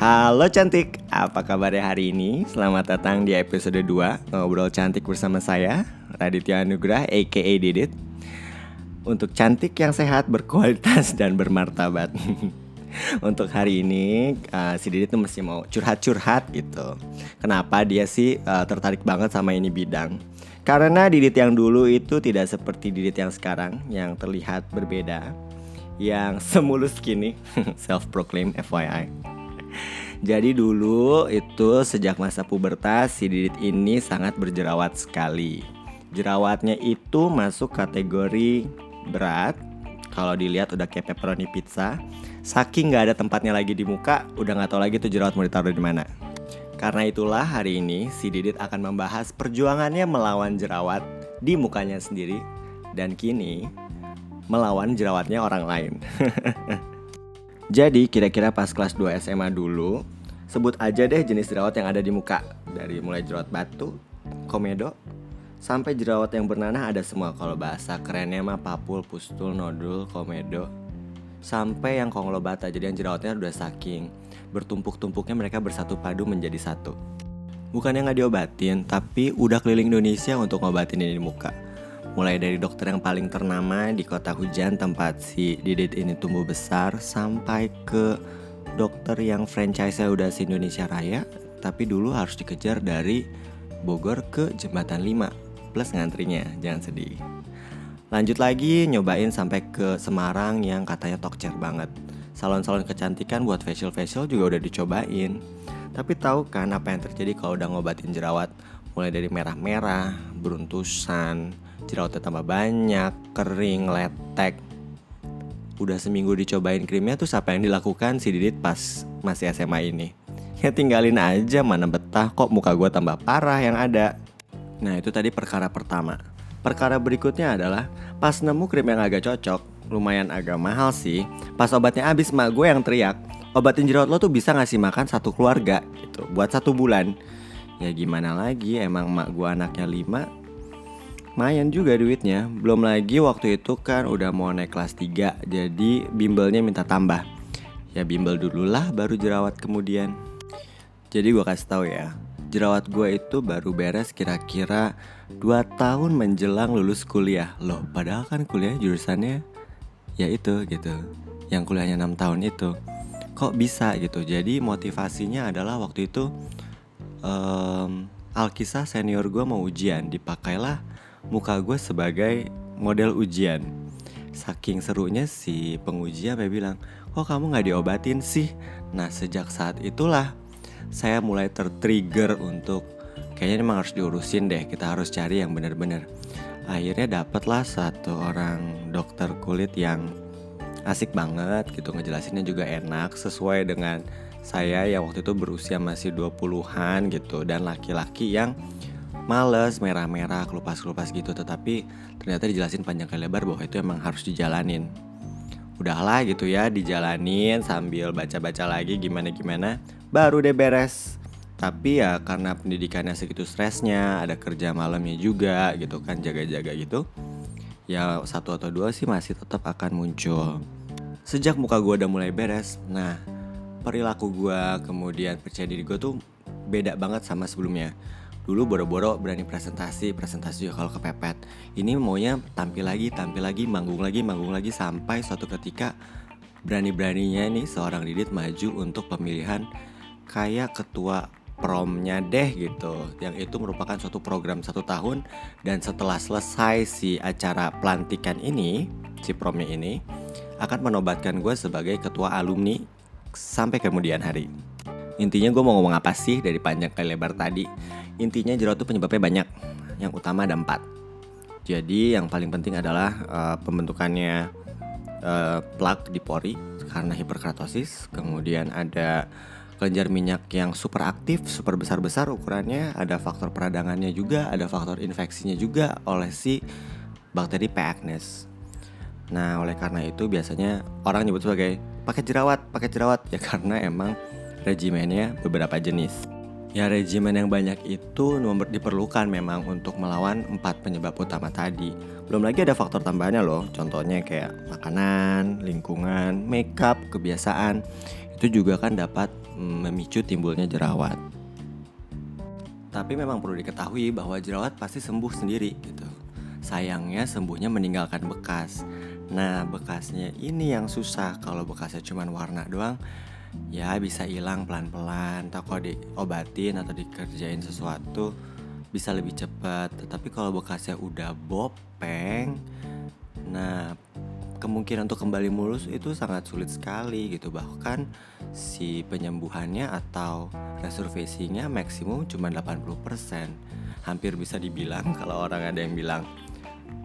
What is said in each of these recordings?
Halo cantik, apa kabarnya hari ini? Selamat datang di episode 2 Ngobrol cantik bersama saya Raditya Anugrah aka Didit. Untuk cantik yang sehat, berkualitas, dan bermartabat. Untuk hari ini uh, si Didit tuh mesti mau curhat-curhat gitu. Kenapa dia sih uh, tertarik banget sama ini bidang? Karena Didit yang dulu itu tidak seperti Didit yang sekarang Yang terlihat berbeda. Yang semulus gini Self-proclaim FYI jadi dulu itu sejak masa pubertas si Didit ini sangat berjerawat sekali. Jerawatnya itu masuk kategori berat. Kalau dilihat udah kayak pepperoni pizza. Saking nggak ada tempatnya lagi di muka, udah nggak tahu lagi tuh jerawat mau ditaruh di mana. Karena itulah hari ini si Didit akan membahas perjuangannya melawan jerawat di mukanya sendiri dan kini melawan jerawatnya orang lain. Jadi kira-kira pas kelas 2 SMA dulu Sebut aja deh jenis jerawat yang ada di muka. Dari mulai jerawat batu, komedo Sampai jerawat yang bernanah ada semua. Kalau bahasa kerennya mah papul, pustul, nodul, komedo. Sampai yang konglobata Jadi yang jerawatnya udah saking. Bertumpuk-tumpuknya mereka bersatu padu menjadi satu. Bukannya nggak diobatin Tapi udah keliling Indonesia untuk ngobatin ini di muka Mulai dari dokter yang paling ternama di kota hujan tempat si Didit ini tumbuh besar Sampai ke dokter yang franchise-nya udah si Indonesia Raya Tapi dulu harus dikejar dari Bogor ke Jembatan 5 Plus ngantrinya, jangan sedih. Lanjut lagi nyobain sampai ke Semarang yang katanya tokcer banget. Salon-salon kecantikan buat facial-facial juga udah dicobain. Tapi tahu kan apa yang terjadi kalau udah ngobatin jerawat? Mulai dari merah-merah, beruntusan, jerawatnya tambah banyak, kering, letek. Udah seminggu dicobain krimnya tuh apa yang dilakukan si Didit pas masih SMA ini? Ya tinggalin aja mana betah kok muka gue tambah parah yang ada. Nah itu tadi perkara pertama. Perkara berikutnya adalah pas nemu krim yang agak cocok, lumayan agak mahal sih. Pas obatnya habis mak gue yang teriak, obatin jerawat lo tuh bisa ngasih makan satu keluarga gitu buat satu bulan. Ya gimana lagi emang mak gue anaknya lima Lumayan juga duitnya. Belum lagi waktu itu kan udah mau naik kelas 3 Jadi bimbelnya minta tambah. Ya bimbel dulu lah baru jerawat kemudian. Jadi gue kasih tahu ya Jerawat gue itu baru beres kira-kira 2 tahun menjelang lulus kuliah. Loh padahal kan kuliah jurusannya Ya itu gitu. Yang kuliahnya 6 tahun itu. Kok bisa gitu. Jadi motivasinya adalah waktu itu um, Alkisah senior gue mau ujian. Dipakailah muka gue sebagai model ujian. Saking serunya si penguji sampai bilang, kok kamu gak diobatin sih? Nah sejak saat itulah saya mulai tertrigger untuk kayaknya memang harus diurusin deh. Kita harus cari yang bener-bener. Akhirnya dapatlah satu orang dokter kulit yang asik banget gitu ngejelasinnya juga enak sesuai dengan saya yang waktu itu berusia masih 20-an gitu dan laki-laki yang males merah-merah kelupas-kelupas gitu. Tetapi ternyata dijelasin panjang kali lebar bahwa itu emang harus dijalanin. Udahlah gitu ya dijalanin sambil baca-baca lagi gimana-gimana baru deh beres. Tapi ya karena pendidikannya segitu stresnya ada kerja malamnya juga gitu kan jaga-jaga gitu ya satu atau dua sih masih tetap akan muncul. Sejak muka gue udah mulai beres nah perilaku gue kemudian percaya diri gue tuh beda banget sama sebelumnya dulu boro-boro berani presentasi presentasi juga kalau kepepet. Ini maunya tampil lagi tampil lagi manggung lagi manggung lagi sampai suatu ketika berani-beraninya nih seorang Didit maju untuk pemilihan kayak ketua promnya deh gitu yang itu merupakan suatu program satu tahun. Dan setelah selesai si acara pelantikan ini si promnya ini akan menobatkan gue sebagai ketua alumni sampai kemudian hari. Intinya gue mau ngomong apa sih dari panjang kali lebar tadi Intinya jerawat itu penyebabnya banyak. Yang utama ada empat. Jadi yang paling penting adalah uh, pembentukannya uh, plak di pori karena hiperkeratosis. Kemudian ada kelenjar minyak yang super aktif, super besar-besar ukurannya. Ada faktor peradangannya juga, ada faktor infeksinya juga oleh si bakteri P. acnes. Nah, oleh karena itu biasanya orang nyebut sebagai pakai jerawat, pakai jerawat ya karena emang regimennya beberapa jenis. Ya regimen yang banyak itu diperlukan memang untuk melawan empat penyebab utama tadi. Belum lagi ada faktor tambahannya loh, contohnya kayak makanan, lingkungan, makeup, kebiasaan. Itu juga kan dapat mm, memicu timbulnya jerawat. Tapi memang perlu diketahui bahwa jerawat pasti sembuh sendiri gitu. Sayangnya sembuhnya meninggalkan bekas. Nah, bekasnya ini yang susah kalau bekasnya cuma warna doang ya bisa hilang pelan-pelan. Atau kalau diobatin atau dikerjain sesuatu bisa lebih cepat. Tetapi kalau bekasnya udah bopeng nah kemungkinan untuk kembali mulus itu sangat sulit sekali gitu. Bahkan si penyembuhannya atau resurfacingnya maksimum cuma 80% hampir bisa dibilang kalau orang ada yang bilang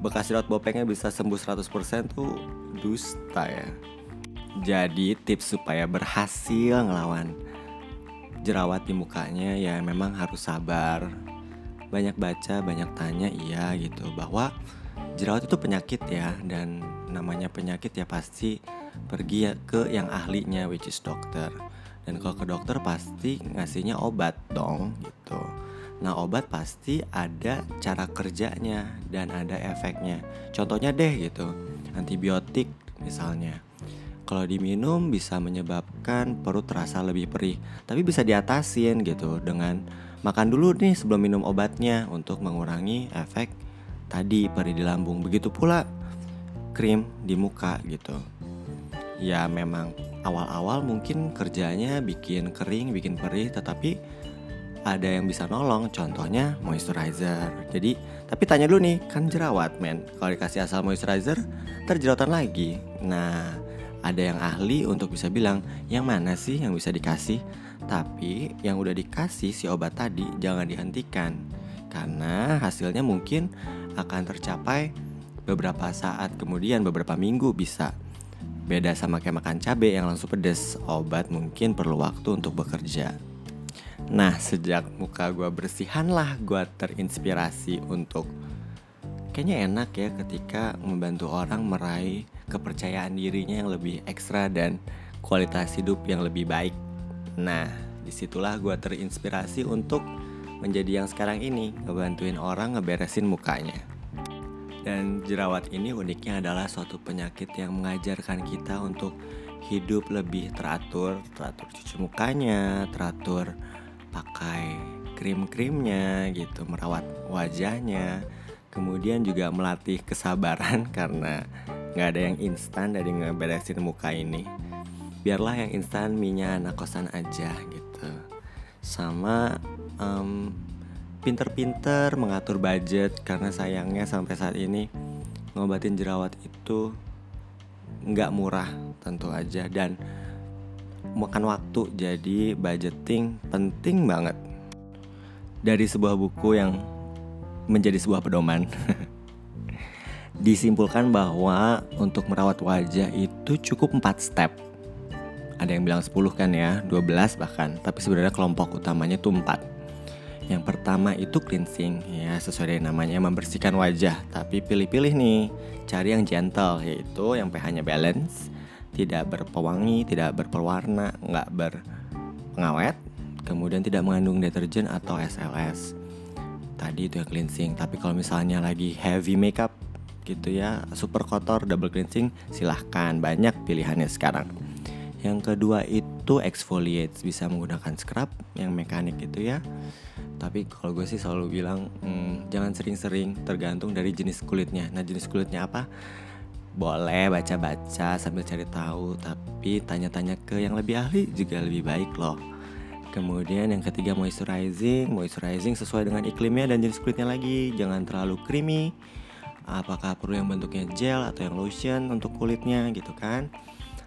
bekas jerawat bopengnya bisa sembuh 100% tuh dusta ya jadi tips supaya berhasil ngelawan jerawat di mukanya ya memang harus sabar. Banyak baca, banyak tanya iya gitu bahwa jerawat itu penyakit ya dan namanya penyakit ya pasti pergi ya ke yang ahlinya which is dokter. Dan kalau ke dokter pasti ngasihnya obat dong gitu. Nah obat pasti ada cara kerjanya dan ada efeknya. Contohnya deh gitu antibiotik misalnya kalau diminum bisa menyebabkan perut terasa lebih perih, tapi bisa diatasin gitu dengan makan dulu nih sebelum minum obatnya untuk mengurangi efek tadi perih di lambung. Begitu pula krim di muka gitu. Ya memang awal-awal mungkin kerjanya bikin kering, bikin perih, tetapi ada yang bisa nolong, contohnya moisturizer. Jadi, tapi tanya dulu nih, kan jerawat men. Kalau dikasih asal moisturizer, terjerawatan lagi. Nah, ada yang ahli untuk bisa bilang yang mana sih yang bisa dikasih? Tapi yang udah dikasih si obat tadi jangan dihentikan. Karena hasilnya mungkin akan tercapai beberapa saat kemudian beberapa minggu bisa. Beda sama kayak makan cabai yang langsung pedes obat mungkin perlu waktu untuk bekerja. Nah sejak muka gue bersihan lah gue terinspirasi untuk kayaknya enak ya ketika membantu orang meraih kepercayaan dirinya yang lebih ekstra dan kualitas hidup yang lebih baik. Nah, di situlah gue terinspirasi untuk menjadi yang sekarang ini, ngebantuin orang ngeberesin mukanya. Dan jerawat ini uniknya adalah suatu penyakit yang mengajarkan kita untuk hidup lebih teratur, teratur cuci mukanya, teratur pakai krim-krimnya gitu, merawat wajahnya. Kemudian juga melatih kesabaran karena nggak ada yang instan dari ngeberesin muka ini. Biarlah yang instan minyak anak kosan aja gitu. Sama um, pinter-pinter mengatur budget karena sayangnya sampai saat ini ngobatin jerawat itu nggak murah tentu aja. Dan makan waktu jadi budgeting penting banget. Dari sebuah buku yang menjadi sebuah pedoman disimpulkan bahwa untuk merawat wajah itu cukup 4 step. Ada yang bilang 10 kan ya, 12 bahkan, tapi sebenarnya kelompok utamanya itu 4. Yang pertama itu cleansing, ya sesuai dengan namanya membersihkan wajah, tapi pilih-pilih nih, cari yang gentle, yaitu yang pH-nya balance, tidak berpewangi, tidak berpewarna, nggak berpengawet, kemudian tidak mengandung deterjen atau SLS. Tadi itu yang cleansing, tapi kalau misalnya lagi heavy makeup gitu ya. Super kotor double cleansing silahkan. Banyak pilihannya sekarang. Yang kedua itu exfoliate bisa menggunakan scrub yang mekanik gitu ya. Tapi kalau gue sih selalu bilang hmm, jangan sering-sering tergantung dari jenis kulitnya. Nah jenis kulitnya apa? Boleh baca-baca sambil cari tahu tapi tanya-tanya ke yang lebih ahli juga lebih baik loh. Kemudian yang ketiga moisturizing. Moisturizing sesuai dengan iklimnya dan jenis kulitnya lagi. Jangan terlalu creamy apakah perlu yang bentuknya gel atau yang lotion untuk kulitnya gitu kan?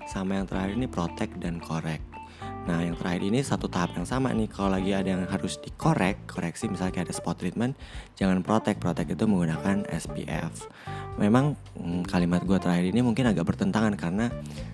Sama yang terakhir ini protect dan korek Nah yang terakhir ini satu tahap yang sama nih. Kalau lagi ada yang harus dikorek Koreksi misalnya kayak ada spot treatment Jangan protect Protect itu menggunakan SPF Memang hmm, kalimat gue terakhir ini mungkin agak bertentangan Karena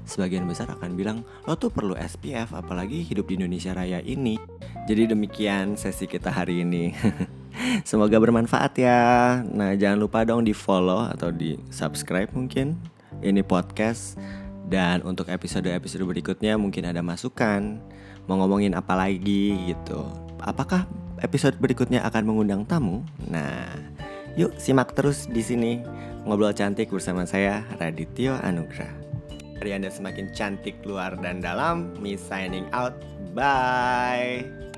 sebagian besar akan bilang Lo tuh perlu SPF Apalagi hidup di Indonesia Raya ini. Jadi demikian sesi kita hari ini. Semoga bermanfaat ya. Nah, jangan lupa dong di follow atau di subscribe mungkin. Ini podcast. Dan untuk episode-episode berikutnya mungkin ada masukan mau ngomongin apa lagi gitu. apakah episode berikutnya akan mengundang tamu? Nah, yuk simak terus di sini ngobrol cantik bersama saya Radityo Anugrah. Hari Anda semakin cantik luar dan dalam, me signing out. Bye.